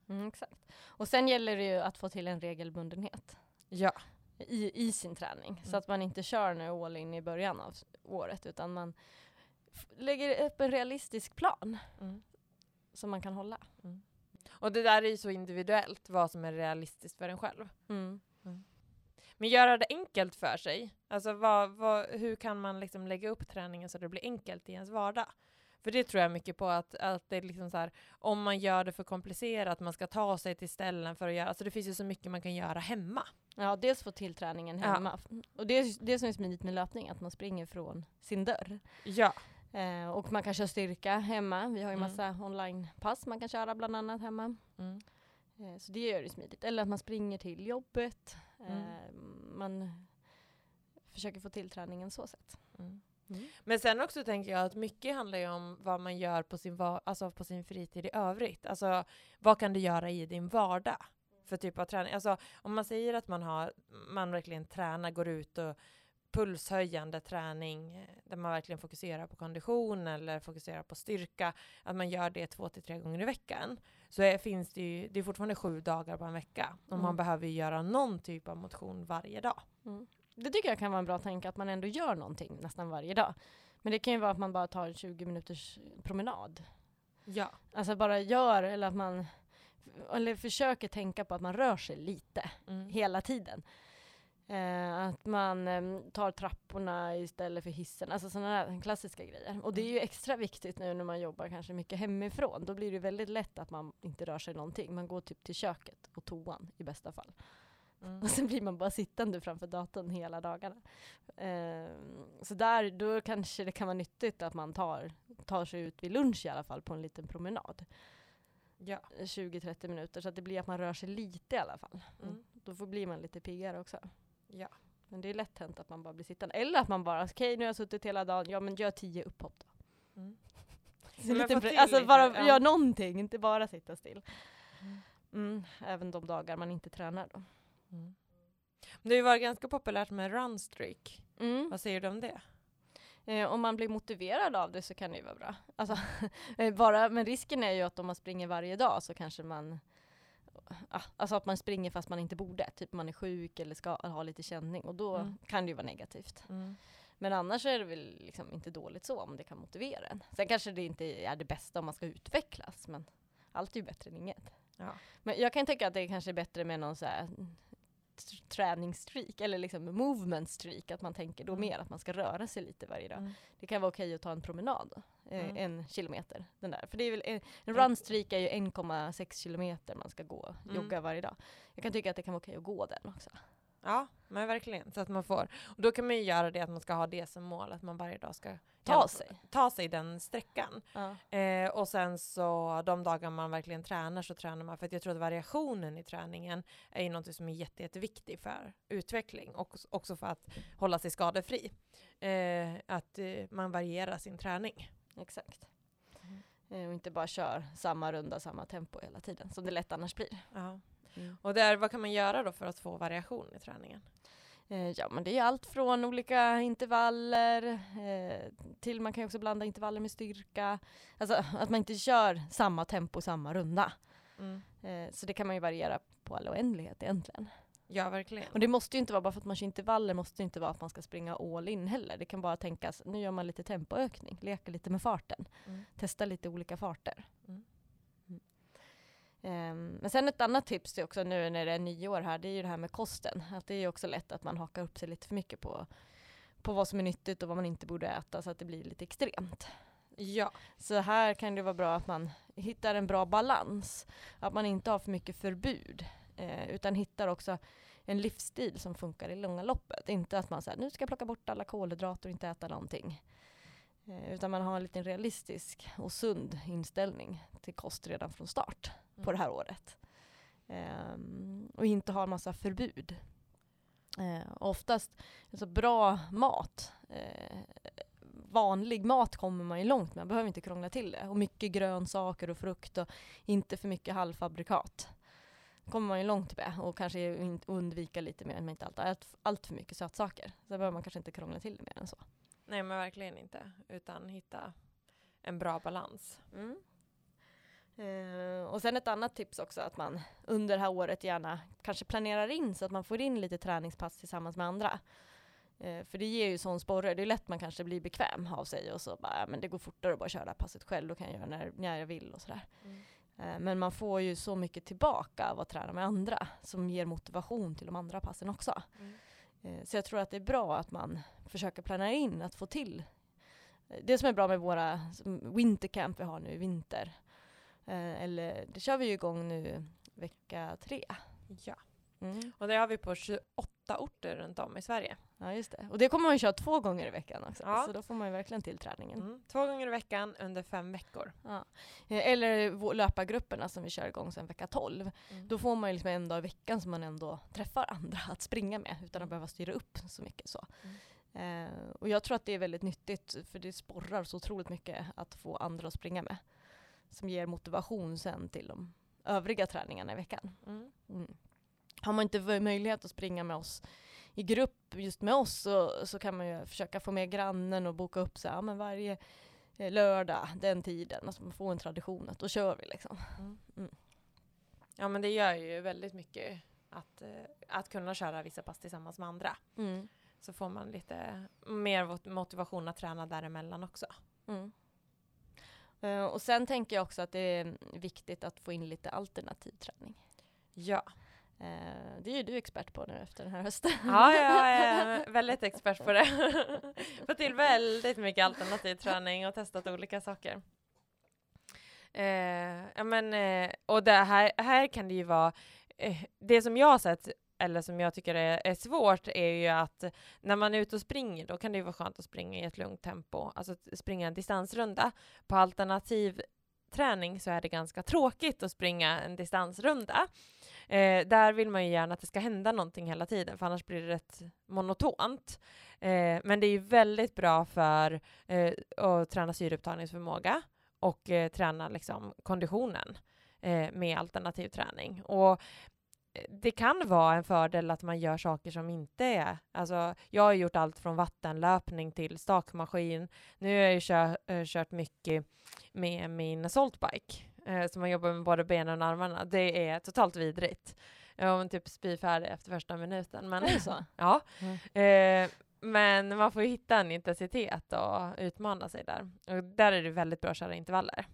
Mm, exakt. Och sen gäller det ju att få till en regelbundenhet Ja. i, i sin träning, så Mm. att man inte kör nu all in i början av året, utan man lägger upp en realistisk plan Mm. som man kan hålla. Och det där är ju så individuellt vad som är realistiskt för en själv. Mm. Men göra det enkelt för sig. Alltså vad, vad, hur kan man liksom lägga upp träningen så det blir enkelt i ens vardag? För det tror jag mycket på att, att det är liksom så här, om man gör det för komplicerat, man ska ta sig till ställen för att göra, alltså det finns ju så mycket man kan göra hemma. Ja, dels få till träningen Ja. hemma. Och det är det som är smidigt med löpning, att man springer från sin dörr. Ja. Eh, och man kan köra styrka hemma. Vi har ju Mm. massa onlinepass man kan köra bland annat hemma. Mm. Eh, så det gör det smidigt. Eller att man springer till jobbet. Mm. Eh, man försöker få till träningen så sätt. Mm. Men sen också tänker jag att mycket handlar ju om vad man gör på sin, va- alltså på sin fritid i övrigt. Alltså vad kan du göra i din vardag? För typ av träning. Alltså om man säger att man har, man verkligen tränar, går ut och pulshöjande träning eh, där man verkligen fokuserar på kondition eller fokuserar på styrka, att man gör det två till tre gånger i veckan. Så är, finns det ju, det är fortfarande sju dagar på en vecka och man Mm. behöver ju göra någon typ av motion varje dag. Det tycker jag kan vara en bra tanke, att man ändå gör någonting nästan varje dag. Men det kan ju vara att man bara tar en 20 minuters promenad. Ja. Alltså bara gör, eller att man eller försöker tänka på att man rör sig lite Mm. hela tiden. Eh, att man eh, tar trapporna istället för hissen, alltså sådana där klassiska grejer. Och det är ju extra viktigt nu när man jobbar kanske mycket hemifrån. Då blir det väldigt lätt att man inte rör sig någonting. Man går typ till köket och toan i bästa fall. Mm. Och sen blir man bara sittande framför datorn hela dagarna. Eh, så där, då kanske det kan vara nyttigt att man tar, tar sig ut vid lunch i alla fall på en liten promenad. Ja. 20-30 minuter så att det blir att man rör sig lite i alla fall. Mm. Då får blir man lite piggare också. Ja. Men det är lätt hänt att man bara blir sittande. Eller att man bara, okej nu har jag suttit hela dagen, ja men gör tio upphopp då. Mm. (laughs) Lite alltså bara ja. gör någonting, inte bara sitta still. Mm. Mm, även de dagar man inte tränar då. Mm. Det har ju varit ganska populärt med runstreak. Mm. Vad säger du om det? Eh, om man blir motiverad av det så kan det ju vara bra. Alltså, (laughs) eh, bara, men risken är ju att om man springer varje dag så kanske man Alltså att man springer fast man inte borde, typ man är sjuk eller ska ha lite känning och då Mm. kan det ju vara negativt. Mm. Men annars är det väl liksom inte dåligt så om det kan motivera en. Sen kanske det inte är det bästa om man ska utvecklas, men allt är ju bättre än inget. Ja. Men jag kan tänka att det kanske är bättre med någon så här träningsstreak eller liksom movement streak, att man tänker då Mm. mer att man ska röra sig lite varje dag. Mm. Det kan vara okej att ta en promenad, eh, Mm. en kilometer. Den där. För det är väl, en, en run streak är ju 1,6 kilometer man ska gå, Mm. jogga varje dag. Jag kan tycka att det kan vara okej att gå den också. ja, men verkligen. Så att man får. Och då kan man ju göra det att man ska ha det som mål, att man varje dag ska Ta sig. ta sig den sträckan. Ja. Eh, och sen så de dagar man verkligen tränar så tränar man. För jag tror att variationen i träningen är ju något som är jätte, jätteviktigt för utveckling och också för att hålla sig skadefri. Eh, att eh, man varierar sin träning. Exakt. Mm. Eh, och inte bara kör samma runda, samma tempo hela tiden, som det lätt annars blir. Ja. Mm. Och där, vad kan man göra då för att få variation i träningen? Eh, ja, men det är allt från olika intervaller eh, till man kan också blanda intervaller med styrka. Alltså att man inte kör samma tempo samma runda. Mm. Eh, så det kan man ju variera på all oändlighet egentligen. Ja, verkligen. Och det måste ju inte vara, bara för att man kör intervaller måste ju inte vara att man ska springa all in heller. Det kan bara tänkas, nu gör man lite tempoökning, leker lite med farten. Mm. Testa lite olika farter. Mm. Ehm, men sen ett annat tips är också nu när det är nyår här, det är ju det här med kosten. Att det är ju också lätt att man hakar upp sig lite för mycket på, på vad som är nyttigt och vad man inte borde äta så att det blir lite extremt. Ja. Så här kan det vara bra att man hittar en bra balans. Att man inte har för mycket förbud. Eh, utan hittar också en livsstil som funkar i långa loppet. Inte att man säger nu ska jag plocka bort alla kolhydrater och inte äta någonting. Eh, utan man har en liten realistisk och sund inställning till kost redan från start på det här året. Ehm, och inte ha en massa förbud. Eh, oftast, alltså bra mat, eh, vanlig mat kommer man ju långt med, man behöver inte krångla till det. Och mycket grönsaker och frukt och inte för mycket halvfabrikat. Kommer man ju långt med och kanske undvika lite mer, men inte allt, allt, allt för mycket sötsaker. Så behöver man kanske inte krångla till det mer än så. Nej, men verkligen inte. Utan hitta en bra balans. Mm. Eh, och sen ett annat tips också att man under det här året gärna kanske planerar in så att man får in lite träningspass tillsammans med andra. Eh, för det ger ju sån sporre, det är lätt man kanske blir bekväm av sig och så bara, "Ja, men det går fortare att bara köra det här passet själv, då kan jag göra när, när jag vill och sådär. Eh, men man får ju så mycket tillbaka av att träna med andra som ger motivation till de andra passen också. Mm. Eh, Så jag tror att det är bra att man försöker planera in att få till eh, det som är bra med våra wintercamp vi har nu i vinter. Eh, Eller det kör vi ju igång nu vecka tre. Ja. Mm. Och det har vi på 28 orter runt om i Sverige. Ja just det. Och det kommer man ju köra två gånger i veckan också. Ja. Så då får man ju verkligen till träningen. Mm. Två gånger i veckan under fem veckor. Ja. Eh, Eller löpargrupperna som vi kör igång sedan vecka 12. Mm. Då får man ju liksom en dag i veckan som man ändå träffar andra att springa med utan att behöva styra upp så mycket så. Eh, och jag tror att det är väldigt nyttigt för det sporrar så otroligt mycket att få andra att springa med. Som ger motivation sen till de övriga träningarna i veckan. Mm. Mm. Har man inte möjlighet att springa med oss i grupp just med oss så, så kan man ju försöka få med grannen och boka upp så här, men varje eh, lördag den tiden. Alltså man får en tradition att då kör vi liksom. Ja, men det gör ju väldigt mycket att, eh, att kunna köra vissa pass tillsammans med andra. Så får man lite mer motivation att träna däremellan också. Mm. Eh, och sen tänker jag också att det är viktigt att få in lite alternativ träning. Ja, Eh, det är ju du expert på nu efter den här hösten. ja jag är väldigt expert på det. Fått till väldigt mycket alternativ träning och testat olika saker. Eh, ja, men, eh, och det här, här kan det ju vara, eh, det som jag har sett, eller som jag tycker är, är svårt, är ju att när man är ute och springer, då kan det ju vara skönt att springa i ett lugnt tempo, alltså springa en distansrunda. På alternativ träning så är det ganska tråkigt att springa en distansrunda. Eh, där vill man ju gärna att det ska hända någonting hela tiden, för annars blir det rätt monotont. Eh, men det är ju väldigt bra för eh, att träna syreupptagningsförmåga och eh, träna liksom, konditionen eh, med alternativ träning. Och eh, det kan vara en fördel att man gör saker som inte är... Alltså, jag har gjort allt från vattenlöpning till stakmaskin. Nu har jag ju kört, eh, kört mycket med min saltbike eh, som man jobbar med både benen och armarna. Det är totalt vidrigt. Jag var typ spyfärdig efter första minuten. Men Är det så? (laughs) ja. Mm. Eh, men man får hitta en intensitet och utmana sig där. Och där är det väldigt bra att köra intervaller.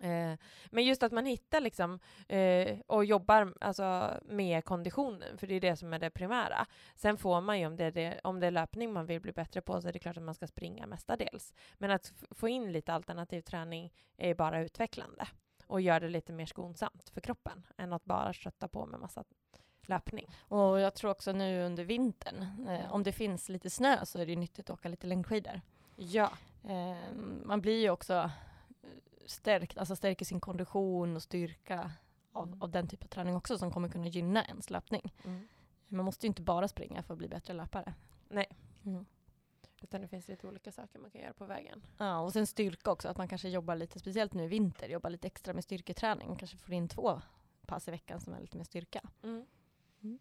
Eh, men just att man hittar liksom, eh, och jobbar alltså, med konditionen, för det är det som är det primära. Sen får man ju, om det, är det, om det är löpning man vill bli bättre på, så är det klart att man ska springa mestadels. Men att få in lite alternativ träning är bara utvecklande och gör det lite mer skonsamt för kroppen än att bara kötta på med massa löpning. Och jag tror också nu under vintern, eh, om det finns lite snö så är det ju nyttigt att åka lite längdskidor. Ja. Eh, man blir ju också stärkt, alltså stärker sin kondition och styrka av, Mm. av den typen av träning också som kommer kunna gynna ens löpning. Man måste ju inte bara springa för att bli bättre löpare. Nej. Mm. Utan det finns lite olika saker man kan göra på vägen. Ja, och sen styrka också, att man kanske jobbar lite, speciellt nu i vinter, jobbar lite extra med styrketräning. Kanske får in två, pass i veckan som är lite mer styrka. Mm. Mm.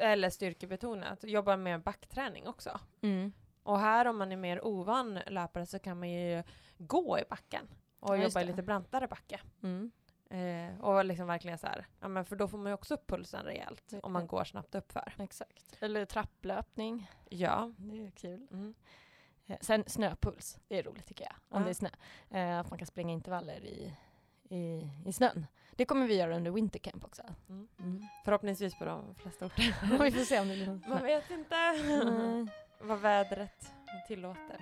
Eller styrkebetonat, jobba med backträning också. Mm. Och här om man är mer ovan löpare så kan man ju gå i backen och Ja, jobba i lite brantare backe. Mm. Eh, och liksom verkligen så här, ja men för då får man ju också upp pulsen rejält om man går snabbt uppför. Exakt. Eller trapplöpning, Ja. det är kul. Mm. Eh, Sen snöpuls, det är roligt tycker jag, om Ja. det är snö. Eh, att man kan springa intervaller i, i, i snön. Det kommer vi göra under wintercamp också. Mm. Mm. Förhoppningsvis på de flesta orter. (laughs) vi får se om det blir Man vet inte Mm. (laughs) vad vädret tillåter.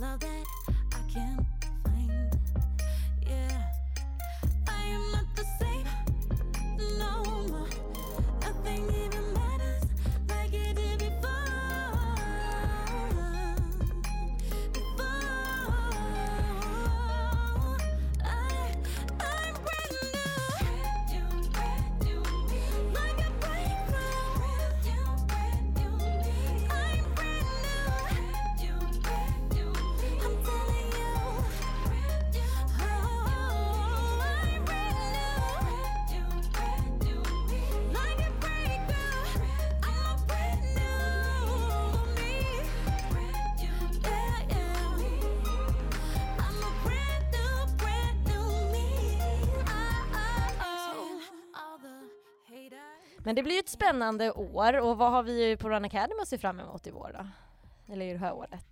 love that I can Men det blir ju ett spännande år och vad har vi på Run Academy att se fram emot i vår då? Eller i det här året?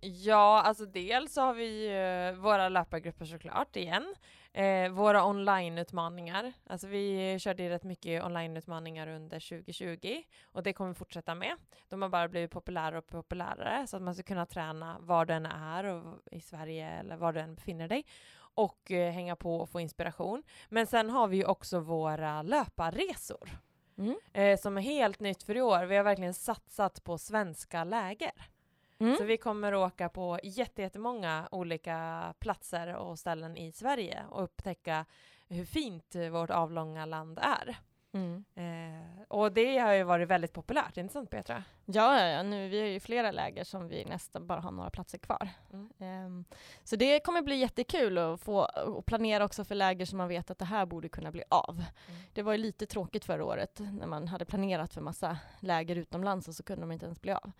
Ja, alltså dels så har vi ju våra löpargrupper såklart igen. Eh, våra onlineutmaningar. Alltså vi körde ju rätt mycket onlineutmaningar under 2020 och det kommer vi fortsätta med. De har bara blivit populärare och populärare så att man ska kunna träna var du än är och i Sverige eller var du än befinner dig och eh, hänga på och få inspiration. Men sen har vi ju också våra löparresor Mm. eh, som är helt nytt för i år. Vi har verkligen satsat på svenska läger. Mm. Så vi kommer åka på jätte- jättemånga olika platser och ställen i Sverige och upptäcka hur fint vårt avlånga land är. Mm. Eh, och det har ju varit väldigt populärt, inte sant Petra? Ja, ja, ja, nu vi har ju flera läger som vi nästan bara har några platser kvar. Mm. Ehm, så det kommer bli jättekul att få och planera också för läger som man vet att det här borde kunna bli av. Mm. Det var ju lite tråkigt förra året när man hade planerat för massa läger utomlands och så kunde de inte ens bli av.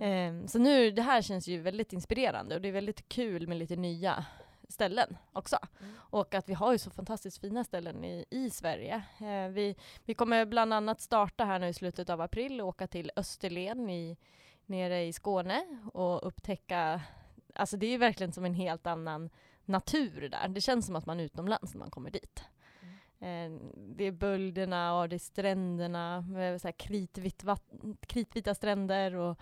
Ehm, så nu, det här känns ju väldigt inspirerande och det är väldigt kul med lite nya ställen också. Mm. Och att vi har ju så fantastiskt fina ställen i, i Sverige. Eh, vi, vi kommer bland annat starta här nu i slutet av april och åka till Österlen i, nere i Skåne och upptäcka, alltså det är ju verkligen som en helt annan natur där. Det känns som att man är utomlands när man kommer dit. Eh, det är bölderna och det är stränderna med så här kritvitt vatt- kritvita stränder och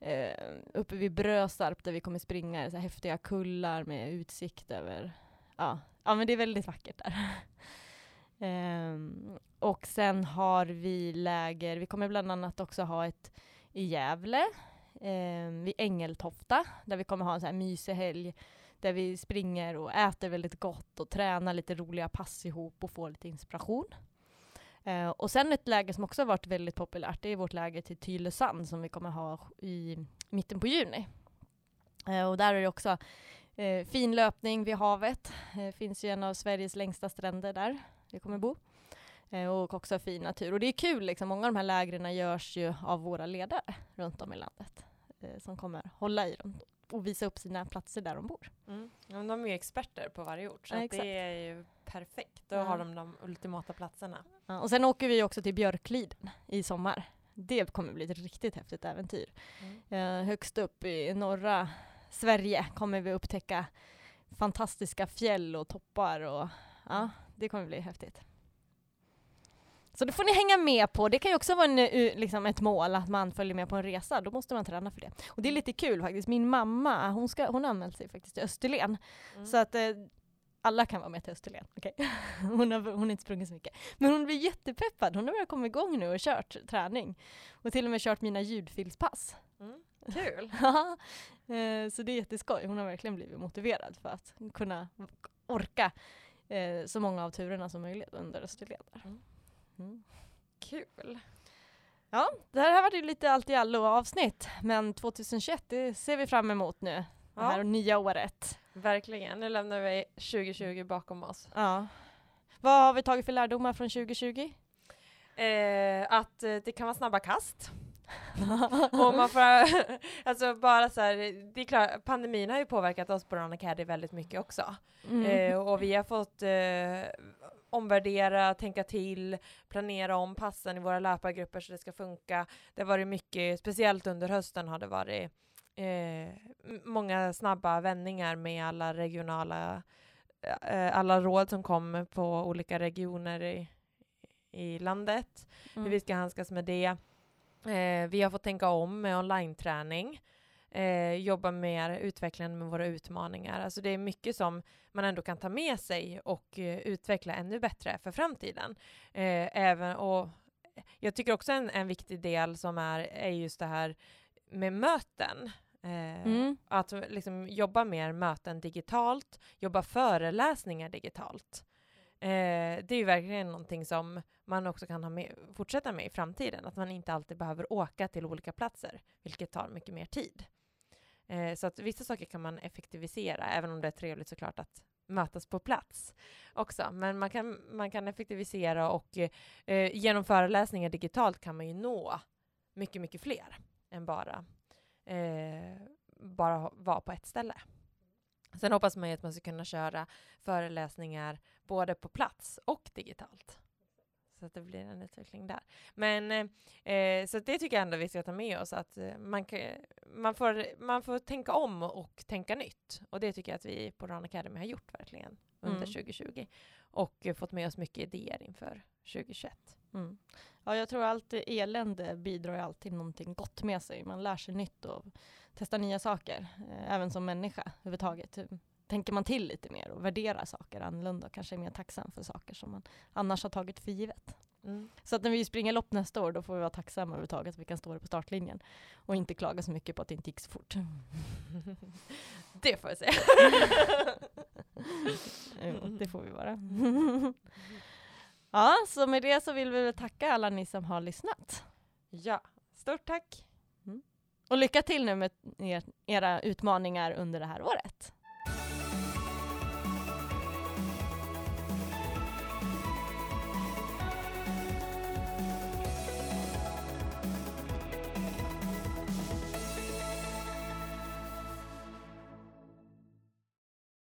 eh, uppe vid Brösarp där vi kommer springa i så här häftiga kullar med utsikt över, ja, ja men det är väldigt vackert där. Um, (laughs) och sen har vi läger, vi kommer bland annat också ha ett i Gävle, um, vid Ängeltofta, där vi kommer ha en sån här mysig helg där vi springer och äter väldigt gott och tränar lite roliga pass ihop och får lite inspiration. Eh, och sen ett läger som också har varit väldigt populärt, det är vårt läger till Tylösand som vi kommer ha i mitten på juni. Eh, och där är det också eh, fin löpning vid havet. Det finns ju en av Sveriges längsta stränder där vi kommer bo. Eh, och också fin natur. Och det är kul, liksom, många av de här lägren görs ju av våra ledare runt om i landet. Eh, som kommer hålla i dem och visa upp sina platser där de bor. Mm. Ja, de är ju experter på varje ort så Ja, det är ju perfekt. Då Ja. har de de ultimata platserna. Ja, och sen åker vi också till Björkliden i sommar. Det kommer bli ett riktigt häftigt äventyr. Mm. Eh, högst upp i norra Sverige kommer vi upptäcka fantastiska fjäll och toppar och ja, det kommer bli häftigt. Så det får ni hänga med på. Det kan ju också vara en, eh, liksom ett mål att man följer med på en resa. Då måste man träna för det. Och det är lite kul faktiskt. Min mamma, hon, ska, hon har anmält sig faktiskt till Österlen. Mm. Så att eh, alla kan vara med till Österlen. okej? (laughs) Hon, har, hon har inte sprungit så mycket. Men hon blir jättepeppad. Hon har börjat komma igång nu och kört träning. Och till och med kört mina ljudfilspass. Mm. Kul! (laughs) Ja, eh, så det är jätteskoj. Hon har verkligen blivit motiverad för att kunna orka eh, så många av turerna som möjligt under Österled. där. Mm. Mm. Kul! Ja, det här har varit lite allt i allo avsnitt, men 2021 det ser vi fram emot nu. Det här nya året. Verkligen, nu lämnar vi 2020 bakom oss. Ja. Vad har vi tagit för lärdomar från 2020? Eh, att eh, det kan vara snabba kast. (laughs) och man får, (laughs) alltså bara så här, det är klart, pandemin har ju påverkat oss på Run Academy väldigt mycket också. Mm. Eh, och vi har fått eh, omvärdera, tänka till, planera om passen i våra löpargrupper så det ska funka. Det har varit mycket, speciellt under hösten har det varit eh, många snabba vändningar med alla regionala, eh, alla råd som kom på olika regioner i, i landet hur vi Mm. ska handskas med det. Eh, vi har fått tänka om med online-träning, eh, jobba mer utvecklande med våra utmaningar. Alltså det är mycket som man ändå kan ta med sig och eh, utveckla ännu bättre för framtiden. Eh, även, och jag tycker också en, en viktig del som är, är just det här med möten. Eh, Mm. Att liksom jobba mer möten digitalt, jobba föreläsningar digitalt. Eh, det är ju verkligen någonting som man också kan ha med, fortsätta med i framtiden. Att man inte alltid behöver åka till olika platser, vilket tar mycket mer tid. Eh, så att vissa saker kan man effektivisera, även om det är trevligt såklart att mötas på plats också. Men man kan, man kan effektivisera och eh, genom föreläsningar digitalt kan man ju nå mycket, mycket fler än bara, eh, bara vara på ett ställe. Sen hoppas man ju att man ska kunna köra föreläsningar både på plats och digitalt. Att det blir en utveckling där. Men eh, eh, så det tycker jag ändå vi ska ta med oss att eh, man, kan, man, får, man får tänka om och tänka nytt. Och det tycker jag att vi på Run Academy har gjort verkligen under Mm. 2020. Och eh, fått med oss mycket idéer inför 2021. Mm. Ja, jag tror allt elände bidrar alltid någonting gott med sig. Man lär sig nytt och testar nya saker, även som människa överhuvudtaget. Tänker man till lite mer och värderar saker annorlunda och kanske är mer tacksam för saker som man annars har tagit för givet. Mm. Så att när vi springer lopp nästa år, då får vi vara tacksamma överhuvudtaget att vi kan stå på startlinjen och inte klaga så mycket på att det inte gick så fort. (laughs) det får jag säga. (laughs) (laughs) Jo, det får vi vara. ja, så med det så vill vi tacka alla ni som har lyssnat. ja, stort tack. Och lycka till nu med er, era utmaningar under det här året.